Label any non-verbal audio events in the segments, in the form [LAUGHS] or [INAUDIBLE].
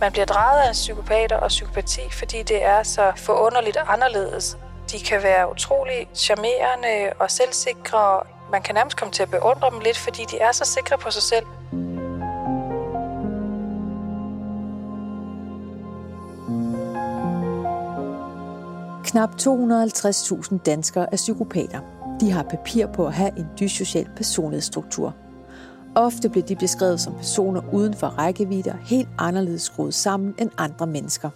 Man bliver drejet af psykopater og psykopati, fordi det er så forunderligt anderledes. De kan være utrolig charmerende og selvsikre. Man kan nærmest komme til at beundre dem lidt, fordi de er så sikre på sig selv. Knap 250.000 danskere er psykopater. De har papir på at have en dyssocial personlighedsstruktur. Ofte bliver de beskrevet som personer uden for rækkevidde og helt anderledes skruet sammen end andre mennesker.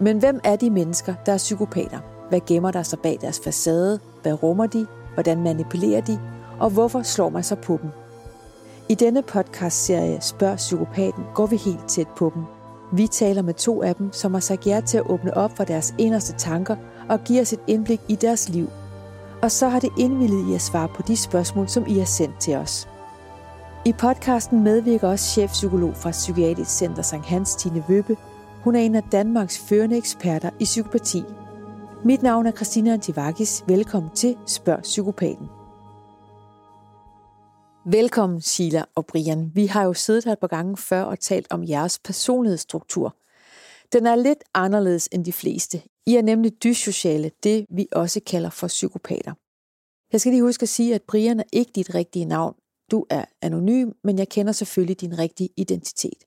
Men hvem er de mennesker, der er psykopater? Hvad gemmer der sig bag deres facade? Hvad rummer de? Hvordan manipulerer de? Og hvorfor slår man sig på dem? I denne podcast-serie Spørg Psykopaten går vi helt tæt på dem. Vi taler med to af dem, som har sagt ja til at åbne op for deres inderste tanker og give os et indblik i deres liv. Og så har det indvilliget i at svare på de spørgsmål, som I har sendt til os. I podcasten medvirker også chefpsykolog fra Psykiatrisk Center Sankt Hans, Tine Vøbe. Hun er en af Danmarks førende eksperter i psykopati. Mit navn er Christina Antivakis. Velkommen til Spørg Psykopaten. Velkommen, Sheila og Brian. Vi har jo siddet her et par gange før og talt om jeres personlighedsstruktur. Den er lidt anderledes end de fleste. I er nemlig dyssociale, det vi også kalder for psykopater. Jeg skal lige huske at sige, at Brian er ikke dit rigtige navn. Du er anonym, men jeg kender selvfølgelig din rigtige identitet.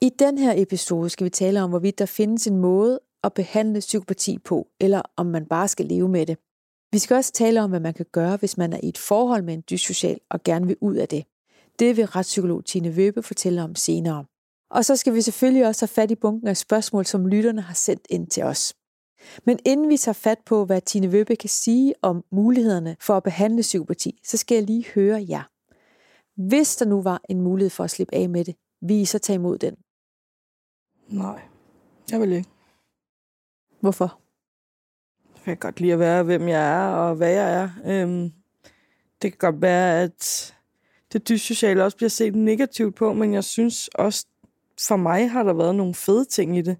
I den her episode skal vi tale om, hvorvidt der findes en måde at behandle psykopati på, eller om man bare skal leve med det. Vi skal også tale om, hvad man kan gøre, hvis man er i et forhold med en dyssocial og gerne vil ud af det. Det vil retspsykolog Tine Vøbe fortælle om senere. Og så skal vi selvfølgelig også have fat i bunken af spørgsmål, som lytterne har sendt ind til os. Men inden vi tager fat på, hvad Tine Vøbe kan sige om mulighederne for at behandle psykopati, så skal jeg lige høre jer. Hvis der nu var en mulighed for at slippe af med det, vil I så tage imod den? Nej, jeg vil ikke. Hvorfor? Jeg kan godt lide at være, hvem jeg er og hvad jeg er. Øhm, det kan godt være, at det dyssociale også bliver set negativt på, men jeg synes også, for mig har der været nogle fede ting i det.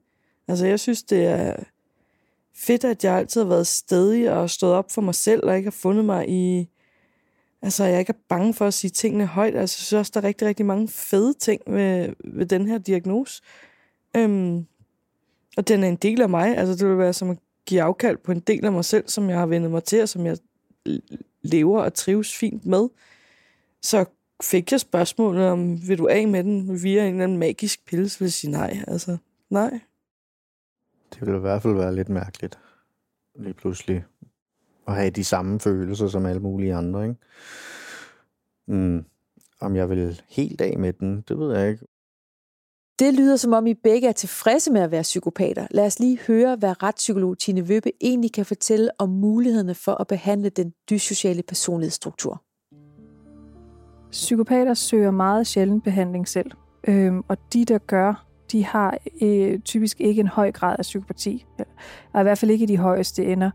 Altså, jeg synes, det er fedt, at jeg altid har været stedig og stået op for mig selv, og ikke har fundet mig i... Altså, jeg ikke er bange for at sige tingene højt. Altså, jeg synes også, der er rigtig, rigtig mange fede ting ved, ved den her diagnose. Øhm, og den er en del af mig. Altså, det vil være som at give afkald på en del af mig selv, som jeg har vendet mig til, og som jeg lever og trives fint med. Så fik jeg spørgsmålet om, vil du af med den via en eller anden magisk pille, så vil jeg sige nej. Altså, nej. Det ville i hvert fald være lidt mærkeligt. Lige pludselig at have de samme følelser som alle mulige andre, ikke? Mm. Om jeg vil helt af med den, det ved jeg ikke. Det lyder som om I begge er tilfredse med at være psykopater. Lad os lige høre, hvad retspsykolog Tine Vøbe egentlig kan fortælle om mulighederne for at behandle den dyssociale personlighedsstruktur. Psykopater søger meget sjældent behandling selv, øhm, og de, der gør, de har øh, typisk ikke en høj grad af psykopati, og i hvert fald ikke i de højeste ender.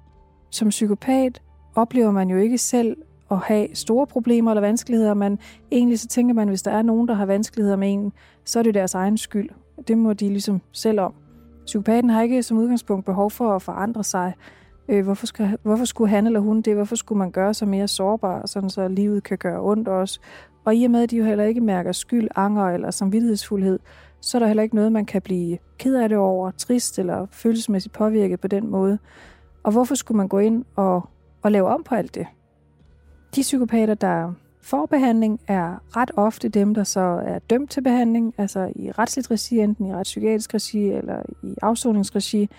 Som psykopat oplever man jo ikke selv at have store problemer eller vanskeligheder, men egentlig så tænker man, hvis der er nogen, der har vanskeligheder med en, så er det deres egen skyld. Det må de ligesom selv om. Psykopaten har ikke som udgangspunkt behov for at forandre sig. Øh, hvorfor, skal, hvorfor skulle han eller hun det? Hvorfor skulle man gøre sig mere sårbar, sådan så livet kan gøre ondt også? Og i og med, at de jo heller ikke mærker skyld, anger eller samvittighedsfuldhed, så er der heller ikke noget, man kan blive ked af det over, trist eller følelsesmæssigt påvirket på den måde. Og hvorfor skulle man gå ind og, og lave om på alt det? De psykopater, der får behandling, er ret ofte dem, der så er dømt til behandling, altså i retsligt regi, enten i retspsykiatrisk regi eller i afsoningsregi.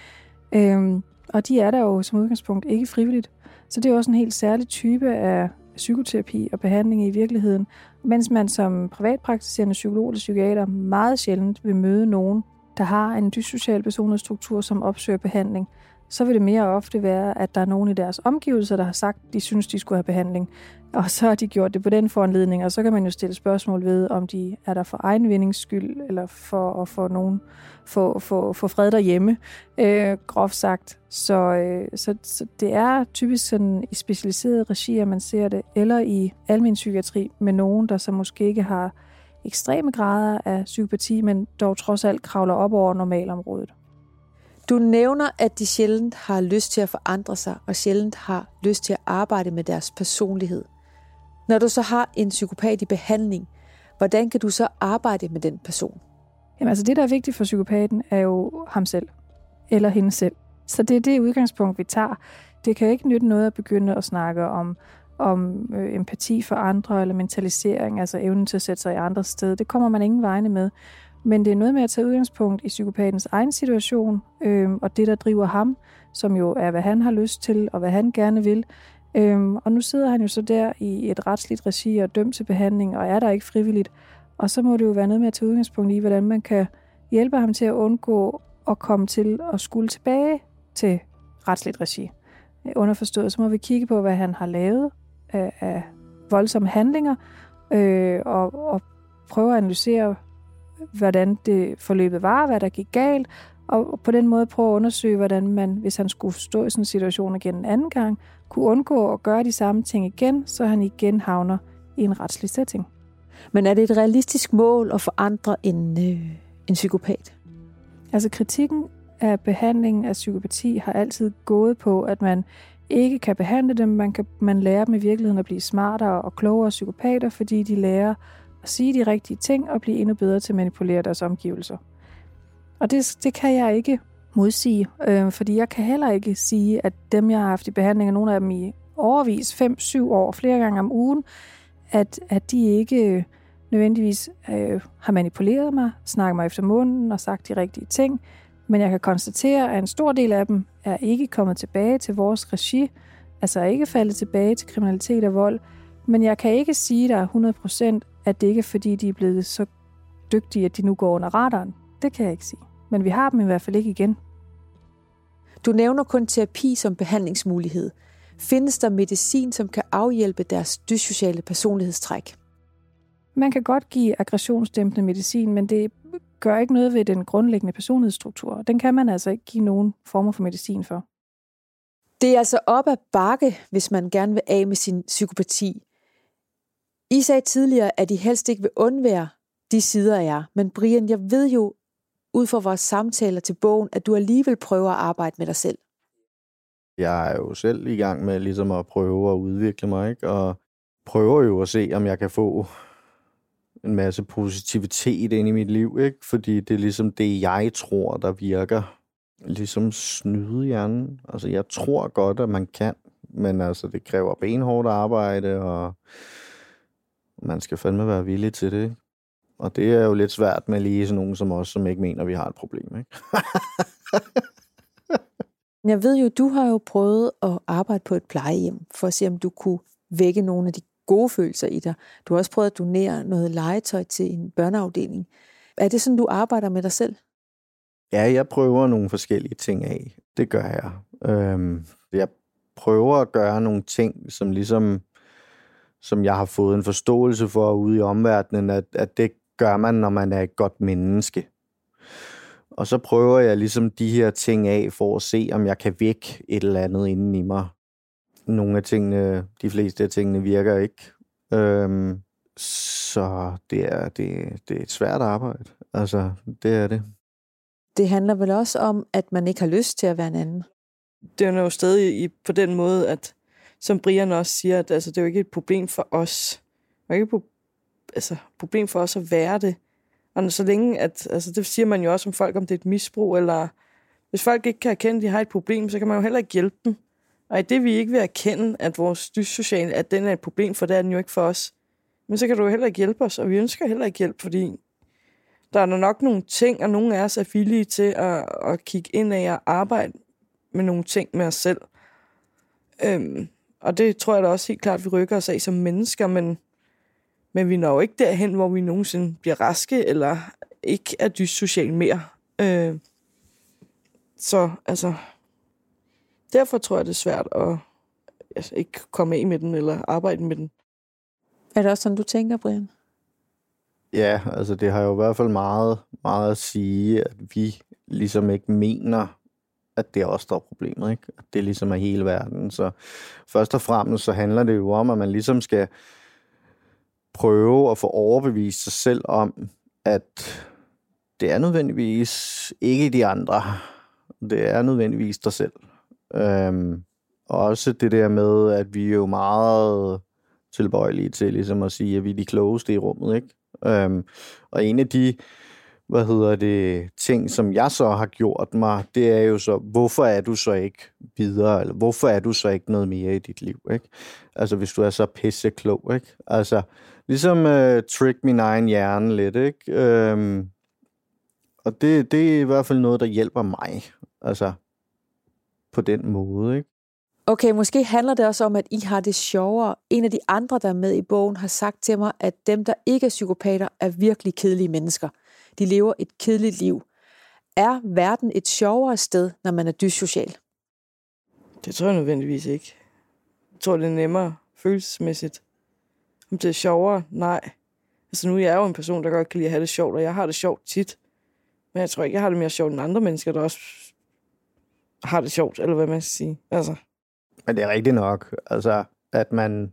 Øhm, og de er der jo som udgangspunkt ikke frivilligt. Så det er også en helt særlig type af psykoterapi og behandling i virkeligheden, mens man som privatpraktiserende psykolog eller psykiater meget sjældent vil møde nogen, der har en dyssocial personlighedsstruktur, som opsøger behandling så vil det mere ofte være, at der er nogen i deres omgivelser, der har sagt, de synes, de skulle have behandling. Og så har de gjort det på den foranledning, og så kan man jo stille spørgsmål ved, om de er der for egen vindings skyld, eller for at få nogen få, få, få fred derhjemme, øh, groft sagt. Så, øh, så, så det er typisk sådan i specialiserede regier, man ser det, eller i almen psykiatri med nogen, der så måske ikke har ekstreme grader af psykopati, men dog trods alt kravler op over normalområdet. Du nævner, at de sjældent har lyst til at forandre sig, og sjældent har lyst til at arbejde med deres personlighed. Når du så har en psykopat i behandling, hvordan kan du så arbejde med den person? Jamen altså det, der er vigtigt for psykopaten, er jo ham selv. Eller hende selv. Så det er det udgangspunkt, vi tager. Det kan ikke nytte noget at begynde at snakke om, om øh, empati for andre, eller mentalisering, altså evnen til at sætte sig i andres sted. Det kommer man ingen vegne med. Men det er noget med at tage udgangspunkt i psykopatens egen situation, øh, og det, der driver ham, som jo er, hvad han har lyst til, og hvad han gerne vil. Øhm, og nu sidder han jo så der i et retsligt regi og dømt til behandling, og er der ikke frivilligt. Og så må det jo være noget med at tage udgangspunkt i, hvordan man kan hjælpe ham til at undgå at komme til at skulle tilbage til retsligt regi. Underforstået, så må vi kigge på, hvad han har lavet af, af voldsomme handlinger, øh, og, og prøve at analysere, hvordan det forløbet var, hvad der gik galt, og på den måde prøve at undersøge, hvordan man, hvis han skulle stå i sådan en situation igen en anden gang, kunne undgå at gøre de samme ting igen, så han igen havner i en retslig setting. Men er det et realistisk mål at forandre en, øh, en psykopat? Altså kritikken af behandlingen af psykopati har altid gået på, at man ikke kan behandle dem. Man, kan, man lærer dem i virkeligheden at blive smartere og klogere psykopater, fordi de lærer at sige de rigtige ting og blive endnu bedre til at manipulere deres omgivelser. Og det, det kan jeg ikke modsige, øh, fordi jeg kan heller ikke sige, at dem, jeg har haft i behandling, og nogle af dem i overvis, 5-7 år, flere gange om ugen, at, at de ikke øh, nødvendigvis øh, har manipuleret mig, snakket mig efter munden og sagt de rigtige ting. Men jeg kan konstatere, at en stor del af dem er ikke kommet tilbage til vores regi, altså er ikke faldet tilbage til kriminalitet og vold. Men jeg kan ikke sige der 100%, at det ikke er fordi, de er blevet så dygtige, at de nu går under radaren. Det kan jeg ikke sige. Men vi har dem i hvert fald ikke igen. Du nævner kun terapi som behandlingsmulighed. Findes der medicin, som kan afhjælpe deres dyssociale personlighedstræk? Man kan godt give aggressionsdæmpende medicin, men det gør ikke noget ved den grundlæggende personlighedsstruktur. Den kan man altså ikke give nogen former for medicin for. Det er altså op ad bakke, hvis man gerne vil af med sin psykopati. I sagde tidligere, at I helst ikke vil undvære de sider af jer. Men Brian, jeg ved jo ud fra vores samtaler til bogen, at du alligevel prøver at arbejde med dig selv. Jeg er jo selv i gang med ligesom at prøve at udvikle mig, ikke? og prøver jo at se, om jeg kan få en masse positivitet ind i mit liv, ikke? fordi det er ligesom det, jeg tror, der virker. Ligesom snyde hjernen. Altså, jeg tror godt, at man kan, men altså, det kræver benhårdt arbejde, og man skal fandme være villig til det. Og det er jo lidt svært med lige sådan nogen som os, som ikke mener, at vi har et problem. Ikke? [LAUGHS] Jeg ved jo, du har jo prøvet at arbejde på et plejehjem, for at se, om du kunne vække nogle af de gode følelser i dig. Du har også prøvet at donere noget legetøj til en børneafdeling. Er det sådan, du arbejder med dig selv? Ja, jeg prøver nogle forskellige ting af. Det gør jeg. Øhm, jeg prøver at gøre nogle ting, som ligesom som jeg har fået en forståelse for ude i omverdenen, at, at det gør man, når man er et godt menneske. Og så prøver jeg ligesom de her ting af, for at se, om jeg kan vække et eller andet inden i mig. Nogle af tingene, de fleste af tingene virker ikke. Øhm, så det er, det, det er et svært arbejde. Altså, det er det. Det handler vel også om, at man ikke har lyst til at være en anden. Det er jo stadig i, på den måde, at som Brian også siger, at altså, det er jo ikke et problem for os. Det er ikke et altså, problem for os at være det. Og så længe, at, altså det siger man jo også om folk, om det er et misbrug, eller hvis folk ikke kan erkende, at de har et problem, så kan man jo heller ikke hjælpe dem. Og i det, vi ikke vil erkende, at vores dyssociale, at den er et problem, for det er den jo ikke for os, men så kan du jo heller ikke hjælpe os, og vi ønsker heller ikke hjælp, fordi der er nok nogle ting, og nogle af os er villige til at, at kigge ind af og arbejde med nogle ting med os selv. Øhm, og det tror jeg da også helt klart, vi rykker os af som mennesker, men men vi når jo ikke derhen, hvor vi nogensinde bliver raske, eller ikke er dyssocial mere. Øh, så altså, derfor tror jeg, det er svært at altså, ikke komme af med den, eller arbejde med den. Er det også sådan, du tænker, Brian? Ja, altså det har jo i hvert fald meget, meget at sige, at vi ligesom ikke mener, at det er os, der er problemet. Ikke? At det ligesom er hele verden. Så først og fremmest så handler det jo om, at man ligesom skal prøve at få overbevist sig selv om, at det er nødvendigvis ikke de andre. Det er nødvendigvis dig selv. Øhm, og også det der med, at vi er jo meget tilbøjelige til ligesom at sige, at vi er de klogeste i rummet. Ikke? Øhm, og en af de hvad hedder det, ting, som jeg så har gjort mig, det er jo så, hvorfor er du så ikke videre, eller hvorfor er du så ikke noget mere i dit liv, ikke? Altså, hvis du er så pisse klog, ikke? Altså, ligesom øh, trick min egen hjerne lidt, ikke? Øhm, og det, det er i hvert fald noget, der hjælper mig, altså, på den måde, ikke? Okay, måske handler det også om, at I har det sjovere. En af de andre, der er med i bogen, har sagt til mig, at dem, der ikke er psykopater, er virkelig kedelige mennesker. De lever et kedeligt liv. Er verden et sjovere sted, når man er dyssocial? Det tror jeg nødvendigvis ikke. Jeg tror, det er nemmere følelsesmæssigt. Om det er sjovere? Nej. Altså nu er jeg jo en person, der godt kan lide at have det sjovt, og jeg har det sjovt tit. Men jeg tror ikke, jeg har det mere sjovt end andre mennesker, der også har det sjovt, eller hvad man skal sige. Altså. Men det er rigtigt nok, altså, at man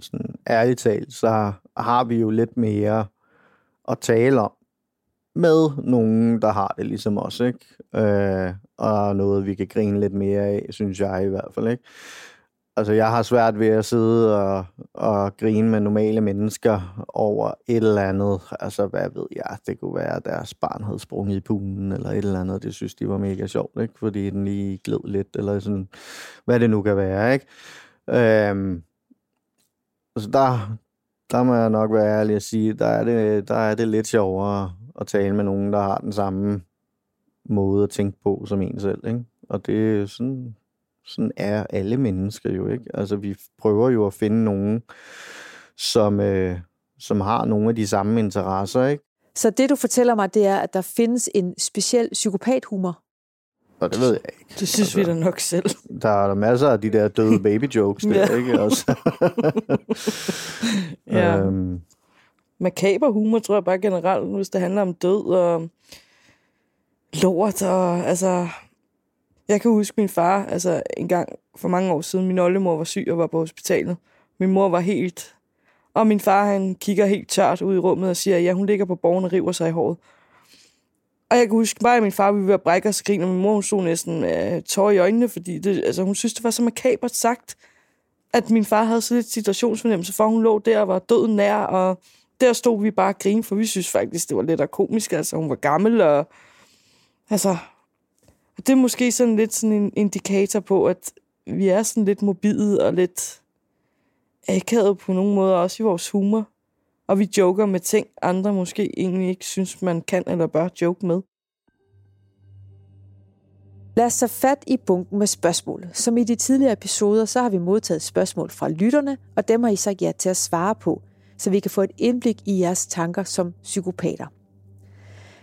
sådan ærligt talt, så har vi jo lidt mere at tale om med nogen, der har det ligesom os, ikke? Øh, og noget, vi kan grine lidt mere af, synes jeg i hvert fald, ikke? Altså, jeg har svært ved at sidde og, og grine med normale mennesker over et eller andet. Altså, hvad ved jeg? Det kunne være, at deres barn havde sprunget i poolen, eller et eller andet. Det synes de var mega sjovt, ikke? Fordi den lige gled lidt, eller sådan, hvad det nu kan være, ikke? Øhm, altså, der, der må jeg nok være ærlig at sige, der er det, der er det lidt sjovere at tale med nogen, der har den samme måde at tænke på som en selv, ikke? Og det er sådan, sådan er alle mennesker jo, ikke? Altså, vi prøver jo at finde nogen, som, øh, som har nogle af de samme interesser, ikke? Så det, du fortæller mig, det er, at der findes en speciel psykopathumor. Og det ved jeg ikke. Det synes altså, vi da nok selv. Der er der masser af de der døde [LAUGHS] baby jokes der, Ja. ikke? Også. [LAUGHS] Ja. øhm, Makaber humor, tror jeg bare generelt, hvis det handler om død og lort. Og, altså, jeg kan huske min far, altså en gang for mange år siden, min oldemor var syg og var på hospitalet. Min mor var helt... Og min far, han kigger helt tørt ud i rummet og siger, ja, hun ligger på borgen og river sig i håret. Og jeg kan huske bare, at min far ville være brække og skrine, og min mor hun stod næsten med tårer i øjnene, fordi det, altså, hun synes, det var så makabert sagt, at min far havde så lidt situationsfornemmelse for, at hun lå der og var døden nær, og der stod vi bare og grine, for vi synes faktisk, det var lidt komisk. Altså, hun var gammel, og altså, det er måske sådan lidt sådan en indikator på, at vi er sådan lidt mobile og lidt akavet på nogle måder, også i vores humor. Og vi joker med ting, andre måske egentlig ikke synes, man kan eller bør joke med. Lad os tage fat i bunken med spørgsmål. Som i de tidligere episoder, så har vi modtaget spørgsmål fra lytterne, og dem har I sagt ja til at svare på, så vi kan få et indblik i jeres tanker som psykopater.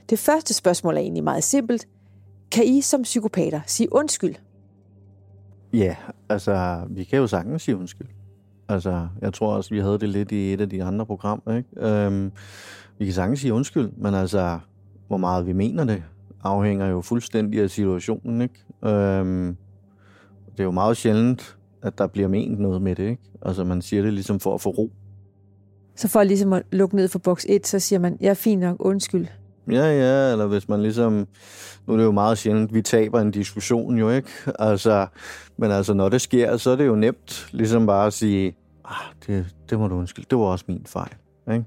Det første spørgsmål er egentlig meget simpelt. Kan I som psykopater sige undskyld? ja, altså, vi kan jo sagtens sige undskyld. Altså, jeg tror også, vi havde det lidt i et af de andre programmer, ikke? Øhm, vi kan sagtens sige undskyld, men altså, hvor meget vi mener det, afhænger jo fuldstændig af situationen, ikke? Øhm, det er jo meget sjældent, at der bliver ment noget med det, ikke? Altså, man siger det ligesom for at få ro. Så for ligesom at lukke ned for boks 1, så siger man, jeg er fint nok, undskyld. Ja, ja, eller hvis man ligesom... Nu er det jo meget sjældent, vi taber en diskussion jo, ikke? Altså, men altså, når det sker, så er det jo nemt ligesom bare at sige, ah, det, det må du undskylde, det var også min fejl, ikke?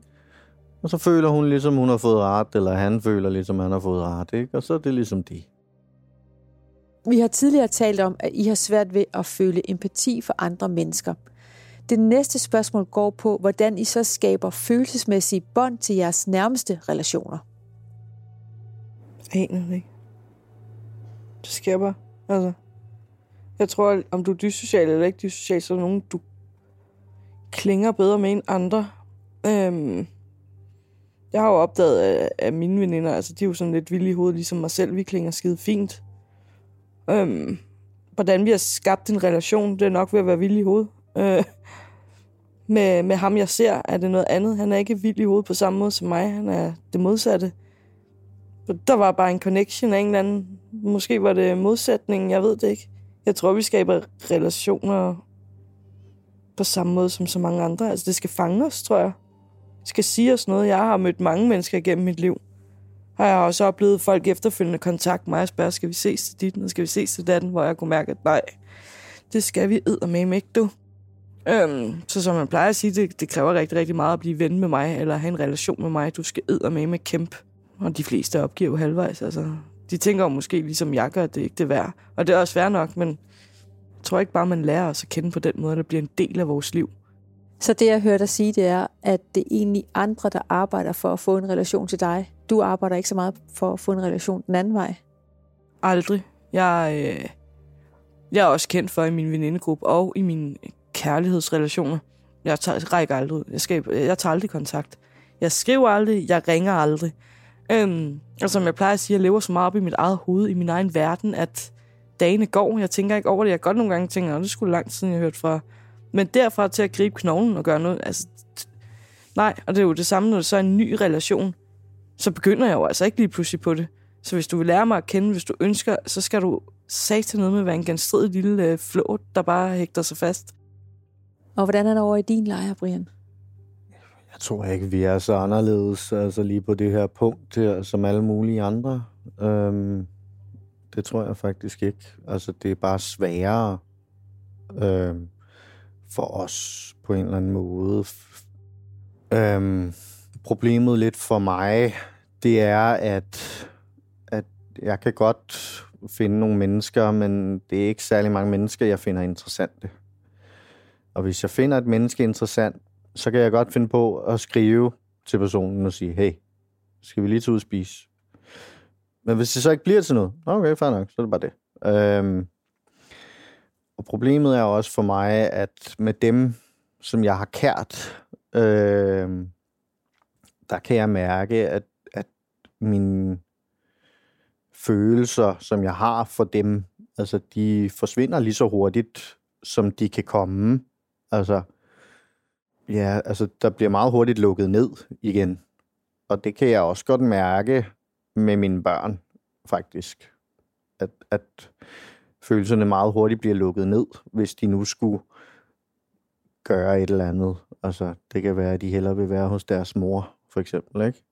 Og så føler hun ligesom, hun har fået ret, eller han føler ligesom, han har fået ret, ikke? Og så er det ligesom det. Vi har tidligere talt om, at I har svært ved at føle empati for andre mennesker. Det næste spørgsmål går på, hvordan I så skaber følelsesmæssige bånd til jeres nærmeste relationer. Aner det ikke. Det sker bare. Altså, jeg tror, om du er dyssocial eller ikke dyssocial, så er nogen, du klinger bedre med end andre. Øhm, jeg har jo opdaget, at, at mine veninder, altså de er jo sådan lidt vilde i hovedet, ligesom mig selv. Vi klinger skide fint. Øhm, hvordan vi har skabt en relation, det er nok ved at være vild i hovedet. Øh, med, med ham, jeg ser, er det noget andet. Han er ikke vild i hovedet på samme måde som mig. Han er det modsatte. Der var bare en connection af en eller anden. Måske var det modsætningen, jeg ved det ikke. Jeg tror, vi skaber relationer på samme måde som så mange andre. Altså, det skal fange os, tror jeg. Det skal sige os noget. Jeg har mødt mange mennesker gennem mit liv. Og jeg har også oplevet folk efterfølgende kontakte mig og spørge, skal vi ses til dit, og skal vi ses til datten, hvor jeg kunne mærke, at nej, det skal vi med ikke, du. Øhm, så som man plejer at sige, det, det kræver rigtig, rigtig meget at blive ven med mig, eller have en relation med mig. Du skal med med kæmpe. Og de fleste opgiver jo halvvejs. Altså, de tænker jo måske ligesom jeg gør, at det ikke det er værd. Og det er også værd nok, men jeg tror ikke bare, man lærer os at kende på den måde, at det bliver en del af vores liv. Så det, jeg hører dig sige, det er, at det er egentlig andre, der arbejder for at få en relation til dig. Du arbejder ikke så meget for at få en relation den anden vej. Aldrig. Jeg, øh, jeg er også kendt for i min venindegruppe og i mine kærlighedsrelationer. Jeg tager, rækker aldrig Jeg, skal, jeg tager aldrig kontakt. Jeg skriver aldrig. Jeg ringer aldrig. Øhm, og som jeg plejer at sige, jeg lever så meget op i mit eget hoved, i min egen verden, at dagene går. Jeg tænker ikke over det. Jeg godt nogle gange tænker, at det skulle langt siden, jeg hørte hørt fra. Men derfra til at gribe knoglen og gøre noget, altså, nej. Og det er jo det samme, når det så er en ny relation. Så begynder jeg jo altså ikke lige pludselig på det. Så hvis du vil lære mig at kende, hvis du ønsker, så skal du til noget med at være en genstridig lille øh, flåt, der bare hægter sig fast. Og hvordan er det over i din lejr, Brian? Jeg tror ikke, vi er så anderledes altså lige på det her punkt her, som alle mulige andre. Øhm, det tror jeg faktisk ikke. Altså, det er bare sværere øhm, for os på en eller anden måde. Øhm, problemet lidt for mig, det er, at, at jeg kan godt finde nogle mennesker, men det er ikke særlig mange mennesker, jeg finder interessante. Og hvis jeg finder et menneske interessant, så kan jeg godt finde på at skrive til personen og sige, hey, skal vi lige tage ud og spise? Men hvis det så ikke bliver til noget, okay, fair nok, så er det bare det. Øhm, og problemet er også for mig, at med dem, som jeg har kært, øhm, der kan jeg mærke, at, at mine følelser, som jeg har for dem, altså de forsvinder lige så hurtigt, som de kan komme. Altså, ja, altså, der bliver meget hurtigt lukket ned igen. Og det kan jeg også godt mærke med mine børn, faktisk. At, at følelserne meget hurtigt bliver lukket ned, hvis de nu skulle gøre et eller andet. Altså, det kan være, at de hellere vil være hos deres mor, for eksempel, ikke?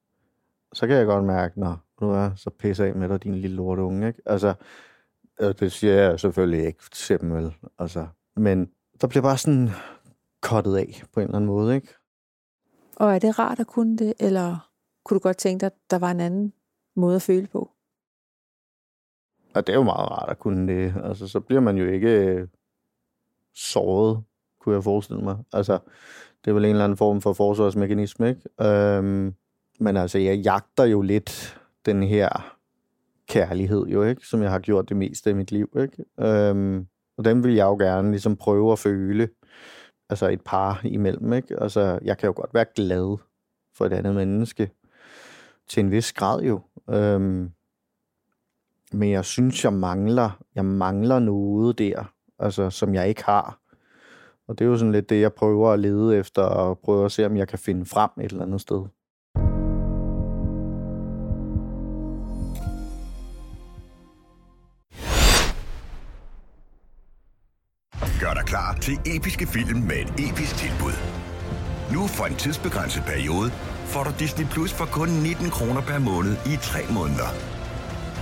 Så kan jeg godt mærke, når nu er så pisse af med dig, din lille lorte unge, ikke? Altså, det siger jeg selvfølgelig ikke til dem, vel? Altså, men der bliver bare sådan kottet af på en eller anden måde, ikke? Og er det rart at kunne det, eller kunne du godt tænke dig, at der var en anden måde at føle på? Og det er jo meget rart at kunne det. Altså, så bliver man jo ikke øh, såret, kunne jeg forestille mig. Altså, det er vel en eller anden form for forsvarsmekanisme, ikke? Øhm, men altså, jeg jagter jo lidt den her kærlighed, jo, ikke? Som jeg har gjort det meste af mit liv, ikke? Øhm, og den vil jeg jo gerne ligesom prøve at føle, altså et par imellem, ikke? Altså, jeg kan jo godt være glad for et andet menneske, til en vis grad jo. Øhm, men jeg synes, jeg mangler, jeg mangler noget der, altså, som jeg ikke har. Og det er jo sådan lidt det, jeg prøver at lede efter, og prøver at se, om jeg kan finde frem et eller andet sted. Gør dig klar til episke film med et episk tilbud. Nu for en tidsbegrænset periode får du Disney Plus for kun 19 kroner per måned i 3 måneder.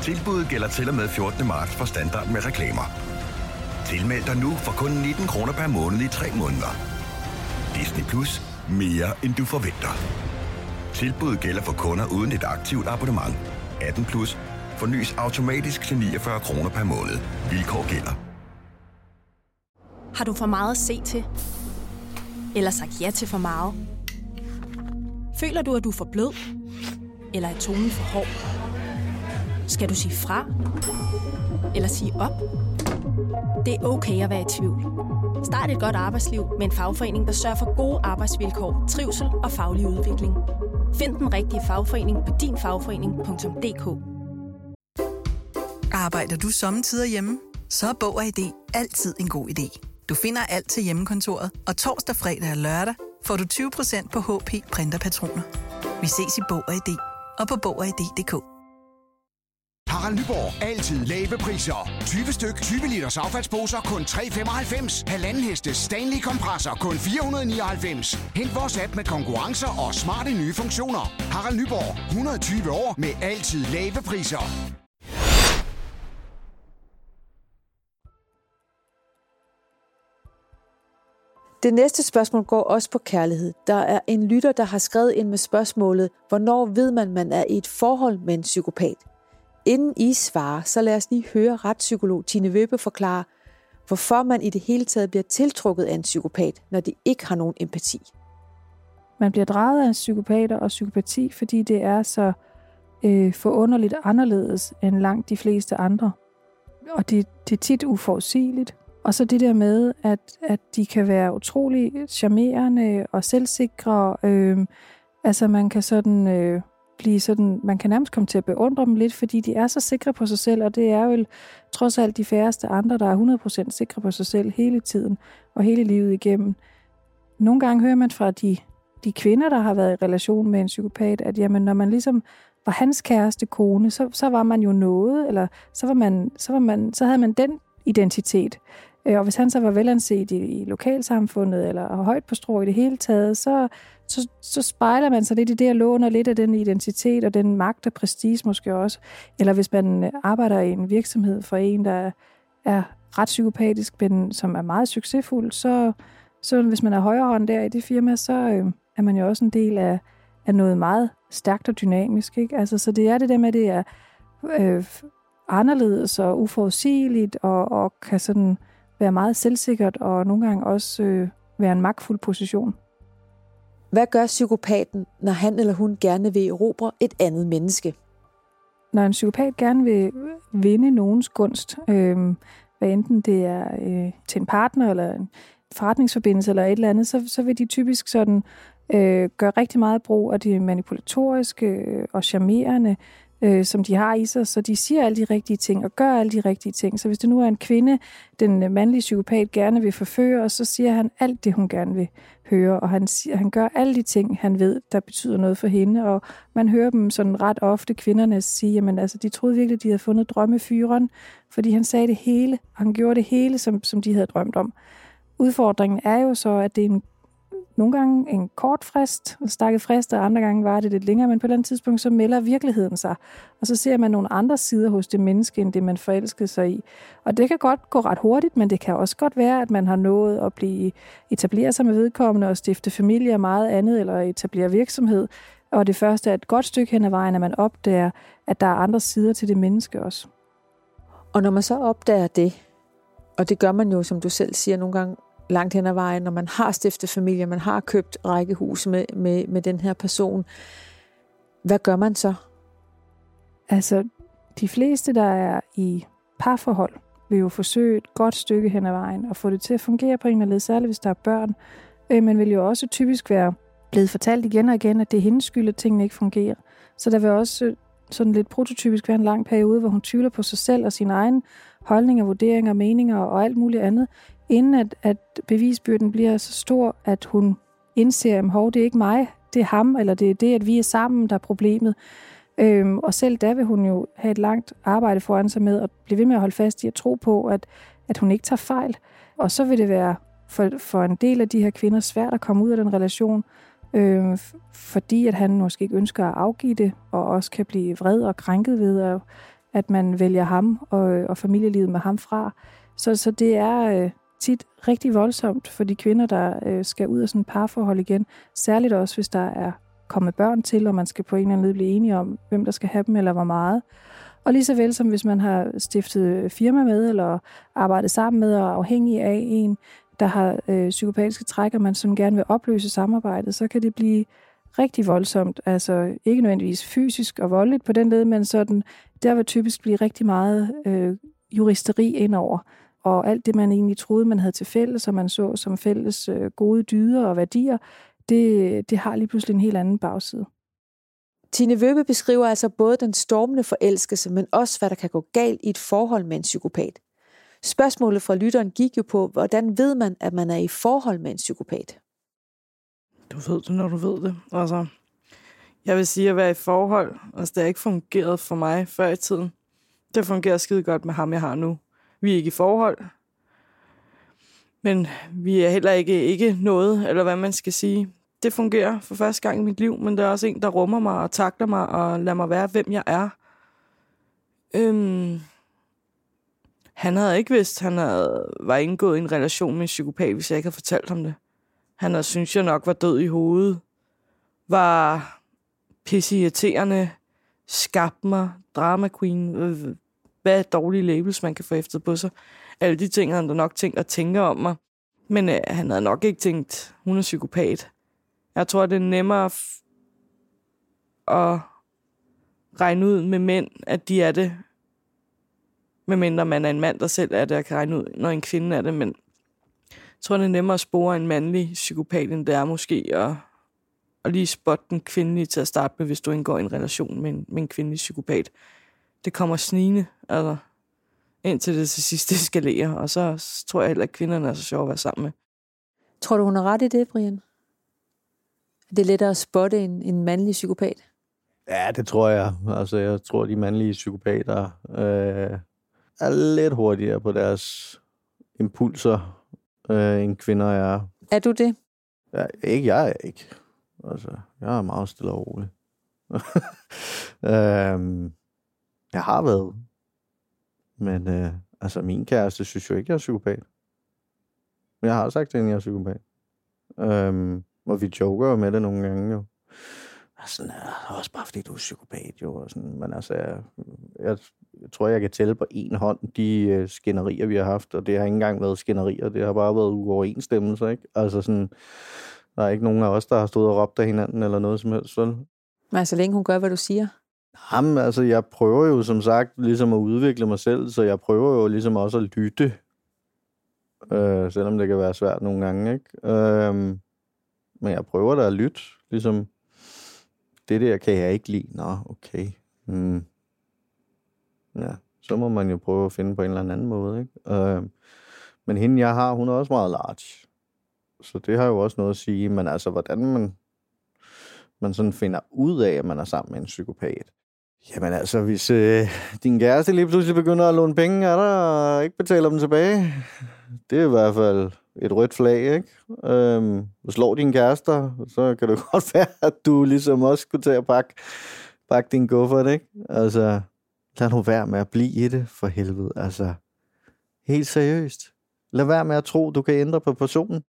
Tilbuddet gælder til og med 14. marts for standard med reklamer. Tilmeld dig nu for kun 19 kroner per måned i 3 måneder. Disney Plus. Mere end du forventer. Tilbuddet gælder for kunder uden et aktivt abonnement. 18 plus. Fornyes automatisk til 49 kroner per måned. Vilkår gælder. Har du for meget at se til? Eller sagt ja til for meget? Føler du, at du er for blød? Eller er tonen for hård? Skal du sige fra? Eller sige op? Det er okay at være i tvivl. Start et godt arbejdsliv med en fagforening, der sørger for gode arbejdsvilkår, trivsel og faglig udvikling. Find den rigtige fagforening på dinfagforening.dk Arbejder du sommetider hjemme? Så er Bog og ID altid en god idé. Du finder alt til hjemmekontoret, og torsdag, fredag og lørdag får du 20% på HP printerpatroner. Vi ses i Bog og ID og på Bog og ID.dk. Harald Nyborg. Altid lave priser. 20 styk, 20 liters affaldsposer kun 3,95. Halvanden heste Stanley kompresser kun 499. Hent vores app med konkurrencer og smarte nye funktioner. Harald Nyborg. 120 år med altid lave priser. Det næste spørgsmål går også på kærlighed. Der er en lytter, der har skrevet ind med spørgsmålet, hvornår ved man, man er i et forhold med en psykopat? Inden I svarer, så lad os lige høre retspsykolog Tine Vøbe forklare, hvorfor man i det hele taget bliver tiltrukket af en psykopat, når de ikke har nogen empati. Man bliver draget af psykopater og psykopati, fordi det er så øh, forunderligt anderledes end langt de fleste andre. Og det, det er tit uforudsigeligt. Og så det der med, at, at de kan være utrolig charmerende og selvsikre. Øh, altså man kan sådan øh, blive sådan, man kan nærmest komme til at beundre dem lidt, fordi de er så sikre på sig selv, og det er jo trods alt de færreste andre, der er 100% sikre på sig selv hele tiden og hele livet igennem. Nogle gange hører man fra de, de kvinder, der har været i relation med en psykopat, at jamen, når man ligesom var hans kæreste kone, så, så var man jo noget, eller så, var man, så, var man, så havde man den identitet. Øh, og hvis han så var velanset i, i lokalsamfundet, eller højt på strå i det hele taget, så, så, så spejler man sig lidt i det og låner lidt af den identitet og den magt og prestige måske også. Eller hvis man øh, arbejder i en virksomhed for en, der er ret psykopatisk, men som er meget succesfuld, så, så hvis man er højere der i det firma, så øh, er man jo også en del af, af noget meget stærkt og dynamisk. Ikke? Altså, så det er det der med, at det er øh, anderledes og uforudsigeligt, og, og kan sådan være meget selvsikkert, og nogle gange også øh, være en magtfuld position. Hvad gør psykopaten, når han eller hun gerne vil erobre et andet menneske? Når en psykopat gerne vil vinde nogens gunst, øh, hvad enten det er øh, til en partner eller en forretningsforbindelse eller et eller andet, så, så vil de typisk sådan øh, gøre rigtig meget brug af de manipulatoriske øh, og charmerende øh, som de har i sig, så de siger alle de rigtige ting og gør alle de rigtige ting. Så hvis det nu er en kvinde, den mandlige psykopat gerne vil forføre, og så siger han alt det, hun gerne vil høre, og han, siger, han gør alle de ting, han ved, der betyder noget for hende, og man hører dem sådan ret ofte, kvinderne sige, jamen altså, de troede virkelig, de havde fundet drømmefyren, fordi han sagde det hele, og han gjorde det hele, som, som de havde drømt om. Udfordringen er jo så, at det er en nogle gange en kort frist, en stakket frist, og andre gange var det lidt længere, men på et eller andet tidspunkt, så melder virkeligheden sig. Og så ser man nogle andre sider hos det menneske, end det man forelskede sig i. Og det kan godt gå ret hurtigt, men det kan også godt være, at man har nået at blive etableret sig med vedkommende og stifte familie og meget andet, eller etablere virksomhed. Og det første er et godt stykke hen ad vejen, at man opdager, at der er andre sider til det menneske også. Og når man så opdager det, og det gør man jo, som du selv siger, nogle gange langt hen ad vejen, når man har stiftet familie, man har købt rækkehus med, med, med den her person. Hvad gør man så? Altså, de fleste, der er i parforhold, vil jo forsøge et godt stykke hen ad vejen og få det til at fungere på en eller anden særligt hvis der er børn. Øh, men vil jo også typisk være blevet fortalt igen og igen, at det er hendes skyld, at tingene ikke fungerer. Så der vil også øh, sådan lidt prototypisk være en lang periode, hvor hun tvivler på sig selv og sin egen holdninger, vurderinger, meninger og alt muligt andet, inden at, at bevisbyrden bliver så stor, at hun indser, at det er ikke mig, det er ham, eller det er det, at vi er sammen, der er problemet. Øhm, og selv da vil hun jo have et langt arbejde foran sig med at blive ved med at holde fast i at tro på, at, at hun ikke tager fejl. Og så vil det være for, for en del af de her kvinder svært at komme ud af den relation, øh, fordi at han måske ikke ønsker at afgive det, og også kan blive vred og krænket ved, at man vælger ham og, og familielivet med ham fra. Så, så det er øh, tit rigtig voldsomt for de kvinder, der øh, skal ud af sådan et parforhold igen. Særligt også, hvis der er kommet børn til, og man skal på en eller anden måde blive enige om, hvem der skal have dem, eller hvor meget. Og lige så vel som hvis man har stiftet firma med, eller arbejdet sammen med, og er afhængig af en, der har øh, psykopatiske træk, og man som gerne vil opløse samarbejdet, så kan det blive rigtig voldsomt. Altså ikke nødvendigvis fysisk og voldeligt på den led, men sådan, der vil typisk blive rigtig meget øh, juristeri indover. Og alt det, man egentlig troede, man havde til fælles, og man så som fælles øh, gode dyder og værdier, det, det har lige pludselig en helt anden bagside. Tine Vøbe beskriver altså både den stormende forelskelse, men også hvad der kan gå galt i et forhold med en psykopat. Spørgsmålet fra lytteren gik jo på, hvordan ved man, at man er i forhold med en psykopat? Du ved det, når du ved det. Altså, jeg vil sige at være i forhold. Altså, det har ikke fungeret for mig før i tiden. Det fungerer skide godt med ham, jeg har nu. Vi er ikke i forhold. Men vi er heller ikke, ikke noget, eller hvad man skal sige. Det fungerer for første gang i mit liv, men der er også en, der rummer mig og takler mig og lader mig være, hvem jeg er. Øhm, han havde ikke vidst, han havde, var indgået i en relation med en psykopat, hvis jeg ikke havde fortalt ham det. han havde, synes jeg nok var død i hovedet, var pisseirriterende, skabte mig, drama queen, øh, hvad dårlige labels man kan få efter på sig. Alle de ting havde han da nok tænkt at tænke om mig. Men øh, han havde nok ikke tænkt, hun er psykopat. Jeg tror, det er nemmere at regne ud med mænd, at de er det. Medmindre man er en mand, der selv er det, og kan regne ud, når en kvinde er det. Men jeg tror, det er nemmere at spore en mandlig psykopat, end det er måske at, at lige spotte den kvindelige til at starte med, hvis du indgår i en relation med en, med en kvindelig psykopat. Det kommer snigende, altså, indtil det til sidst [LAUGHS] eskalerer, og så, tror jeg heller, at kvinderne er så sjove at være sammen med. Tror du, hun har ret i det, Brian? Det er lettere at spotte en, en mandlig psykopat? Ja, det tror jeg. Altså, jeg tror, de mandlige psykopater øh, er lidt hurtigere på deres impulser, øh, end kvinder er. Er du det? Ja, ikke jeg er ikke. Altså, jeg er meget stille og rolig. [LAUGHS] øhm, jeg har været. Men øh, altså, min kæreste synes jo ikke, jeg er psykopat. Men jeg har sagt til hende, jeg er psykopat. Øhm, og vi joker jo med det nogle gange jo. Altså, sådan, er også bare fordi, du er psykopat jo. Og sådan. Men altså, jeg, jeg, jeg tror, jeg kan tælle på en hånd de øh, skænderier, vi har haft. Og det har ikke engang været skænderier. Det har bare været uoverensstemmelser, ikke? Altså sådan, der er ikke nogen af os, der har stået og råbt af hinanden eller noget som helst. Vel? Men altså, så længe hun gør, hvad du siger. Jamen, altså, jeg prøver jo som sagt ligesom at udvikle mig selv, så jeg prøver jo ligesom også at lytte. Øh, selvom det kan være svært nogle gange, ikke? Øh, men jeg prøver da at lytte, ligesom, det der kan jeg ikke lide. Nå, okay. Hmm. Ja, så må man jo prøve at finde på en eller anden måde, ikke? Øh, men hende, jeg har, hun er også meget large. Så det har jo også noget at sige, men altså, hvordan man, man sådan finder ud af, at man er sammen med en psykopat. Jamen altså, hvis øh, din kæreste lige pludselig begynder at låne penge er der, og ikke betaler dem tilbage, det er i hvert fald et rødt flag, ikke? Øhm, du slår din kærester, så kan det [LAUGHS] godt være, at du ligesom også skulle tage og pakke, pakke din kuffert, ikke? Altså, lad nu være med at blive i det, for helvede. Altså, helt seriøst. Lad være med at tro, du kan ændre på personen.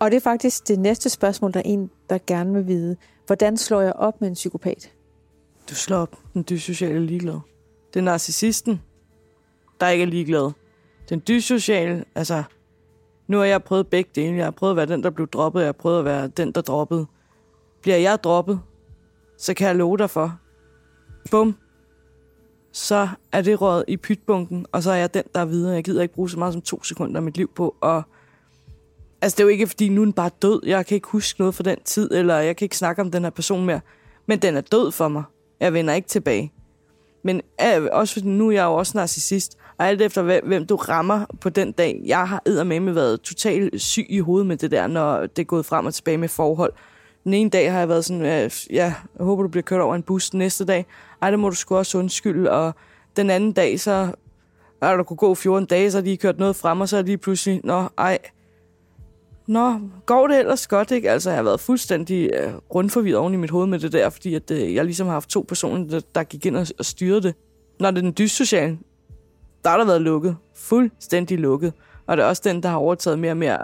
Og det er faktisk det næste spørgsmål, der er en, der gerne vil vide. Hvordan slår jeg op med en psykopat? Du slår op den dyssociale ligeglad. Det er narcissisten, der ikke er ligeglad. Den dyssociale, altså, nu har jeg prøvet begge dele. Jeg har prøvet at være den, der blev droppet. Jeg har prøvet at være den, der droppede. Bliver jeg droppet, så kan jeg love dig for. Bum. Så er det råd i pytbunken, og så er jeg den, der er videre. Jeg gider ikke bruge så meget som to sekunder af mit liv på at Altså, det er jo ikke, fordi nu er den bare død. Jeg kan ikke huske noget fra den tid, eller jeg kan ikke snakke om den her person mere. Men den er død for mig. Jeg vender ikke tilbage. Men øh, også fordi nu er jeg jo også narcissist, og alt efter hvem du rammer på den dag. Jeg har med været totalt syg i hovedet med det der, når det er gået frem og tilbage med forhold. Den ene dag har jeg været sådan, øh, ja, jeg håber, du bliver kørt over en bus. Den næste dag, ej, det må du sgu også undskylde. Og den anden dag, så er der kunne gå 14 dage, så har de kørt noget frem, og så er de lige pludselig, nå, ej, Nå, går det ellers godt, ikke? Altså, jeg har været fuldstændig øh, rundforvirret oven i mit hoved med det der, fordi at, øh, jeg ligesom har haft to personer, der, der gik ind og, og styrede det. Når det er den dyssociale, der har der været lukket. Fuldstændig lukket. Og det er også den, der har overtaget mere og mere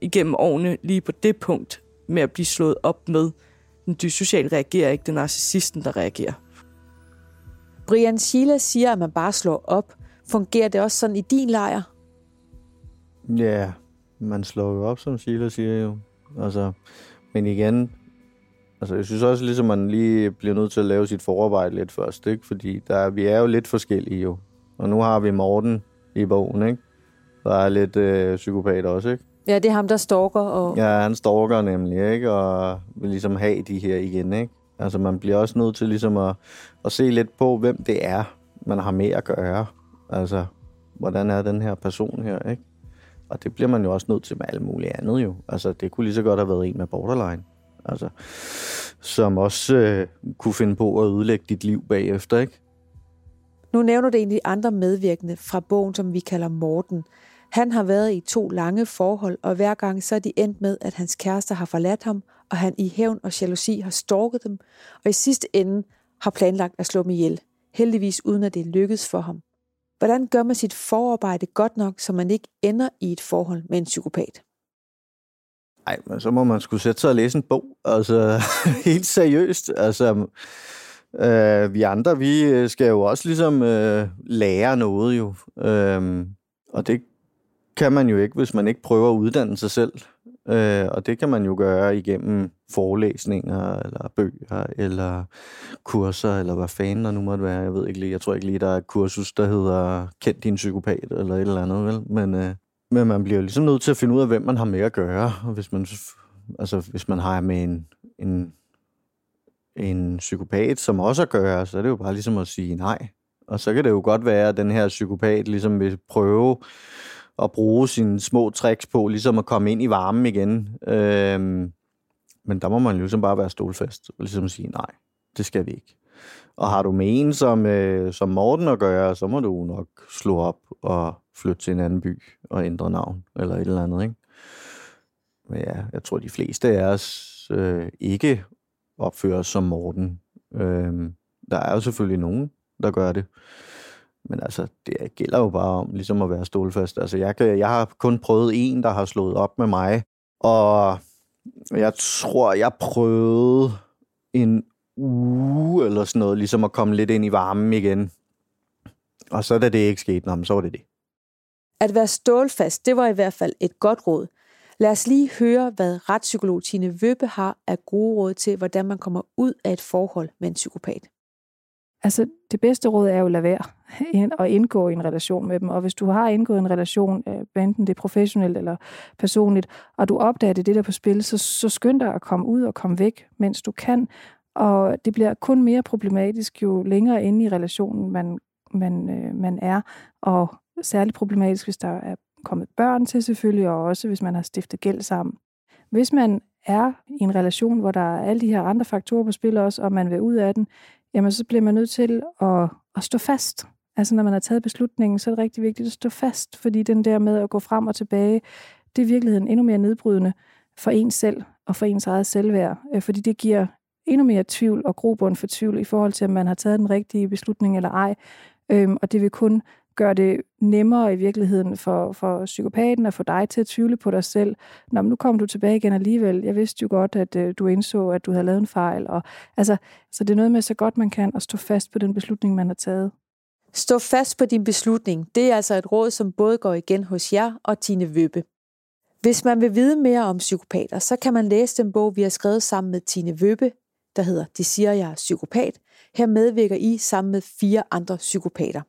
igennem årene, lige på det punkt, med at blive slået op med. Den dyssociale reagerer ikke, den narcissisten, der reagerer. Brian Sheila siger, at man bare slår op. Fungerer det også sådan i din lejr? Ja, yeah man slår jo op, som Sheila siger jo. Altså, men igen, altså jeg synes også, ligesom man lige bliver nødt til at lave sit forarbejde lidt først, ikke? Fordi der, vi er jo lidt forskellige jo. Og nu har vi Morten i bogen, ikke? Der er lidt øh, psykopat også, ikke? Ja, det er ham, der stalker. Og... Ja, han stalker nemlig, ikke? Og vil ligesom have de her igen, ikke? Altså man bliver også nødt til ligesom at, at se lidt på, hvem det er, man har med at gøre. Altså, hvordan er den her person her, ikke? Og det bliver man jo også nødt til med alt muligt andet jo. Altså, det kunne lige så godt have været en med borderline. Altså, som også øh, kunne finde på at ødelægge dit liv bagefter, ikke? Nu nævner du egentlig andre medvirkende fra bogen, som vi kalder Morten. Han har været i to lange forhold, og hver gang så er de endt med, at hans kærester har forladt ham, og han i hævn og jalousi har stalket dem, og i sidste ende har planlagt at slå dem ihjel. Heldigvis uden at det lykkedes for ham. Hvordan gør man sit forarbejde godt nok, så man ikke ender i et forhold med en psykopat? Nej, men så må man skulle sætte sig og læse en bog. Altså, [LAUGHS] helt seriøst. Altså, øh, vi andre, vi skal jo også ligesom øh, lære noget jo. Øh, og det kan man jo ikke, hvis man ikke prøver at uddanne sig selv. Øh, og det kan man jo gøre igennem forelæsninger, eller bøger, eller kurser, eller hvad fanden der nu måtte være. Jeg ved ikke lige, jeg tror ikke lige, der er et kursus, der hedder Kend din psykopat, eller et eller andet, vel? Men, øh, men man bliver ligesom nødt til at finde ud af, hvem man har med at gøre. Og hvis man, altså, hvis man har med en, en, en psykopat, som også at gøre, så er det jo bare ligesom at sige nej. Og så kan det jo godt være, at den her psykopat ligesom vil prøve at bruge sine små tricks på, ligesom at komme ind i varmen igen. Øhm, men der må man ligesom bare være stolfast og ligesom sige, nej, det skal vi ikke. Og har du med en som, øh, som Morten at gøre, så må du nok slå op og flytte til en anden by og ændre navn, eller et eller andet, ikke? Men ja, jeg tror, de fleste af os øh, ikke opfører som Morten. Øh, der er jo selvfølgelig nogen, der gør det. Men altså, det gælder jo bare om ligesom at være stålfast. Altså, jeg, kan, jeg har kun prøvet en, der har slået op med mig, og jeg tror, jeg prøvede en uge eller sådan noget, ligesom at komme lidt ind i varmen igen. Og så da det ikke skete, så var det det. At være stålfast, det var i hvert fald et godt råd. Lad os lige høre, hvad retspsykolog Tine Vøbe har af gode råd til, hvordan man kommer ud af et forhold med en psykopat. Altså, det bedste råd er jo at lade være [LAUGHS] og indgå i en relation med dem. Og hvis du har indgået en relation, øh, enten det er professionelt eller personligt, og du opdager det, det der på spil, så, så skynd dig at komme ud og komme væk, mens du kan. Og det bliver kun mere problematisk, jo længere inde i relationen man, man, øh, man er. Og særligt problematisk, hvis der er kommet børn til selvfølgelig, og også hvis man har stiftet gæld sammen. Hvis man er i en relation, hvor der er alle de her andre faktorer på spil også, og man vil ud af den, jamen så bliver man nødt til at, at stå fast. Altså når man har taget beslutningen, så er det rigtig vigtigt at stå fast, fordi den der med at gå frem og tilbage, det er i virkeligheden endnu mere nedbrydende for ens selv og for ens eget selvværd, øh, fordi det giver endnu mere tvivl og grobund for tvivl i forhold til, om man har taget den rigtige beslutning eller ej. Øhm, og det vil kun gør det nemmere i virkeligheden for, for psykopaten at få dig til at tvivle på dig selv. Nå, men nu kommer du tilbage igen alligevel. Jeg vidste jo godt, at øh, du indså, at du havde lavet en fejl. Og, altså, så det er noget med så godt man kan at stå fast på den beslutning, man har taget. Stå fast på din beslutning. Det er altså et råd, som både går igen hos jer og Tine Vøbe. Hvis man vil vide mere om psykopater, så kan man læse den bog, vi har skrevet sammen med Tine Vøbe, der hedder De siger, jeg er psykopat. Her medvirker I sammen med fire andre psykopater.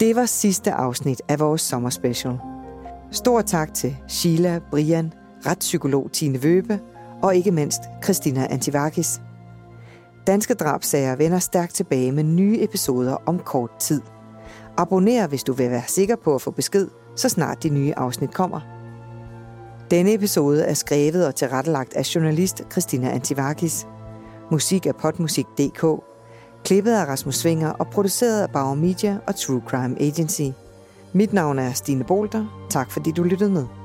Det var sidste afsnit af vores sommerspecial. Stor tak til Sheila, Brian, retspsykolog Tine Vøbe og ikke mindst Christina Antivakis. Danske drabsager vender stærkt tilbage med nye episoder om kort tid. Abonner, hvis du vil være sikker på at få besked, så snart de nye afsnit kommer. Denne episode er skrevet og tilrettelagt af journalist Christina Antivakis. Musik af potmusik.dk Klippet af Rasmus Svinger og produceret af Bauer Media og True Crime Agency. Mit navn er Stine Bolter. Tak fordi du lyttede med.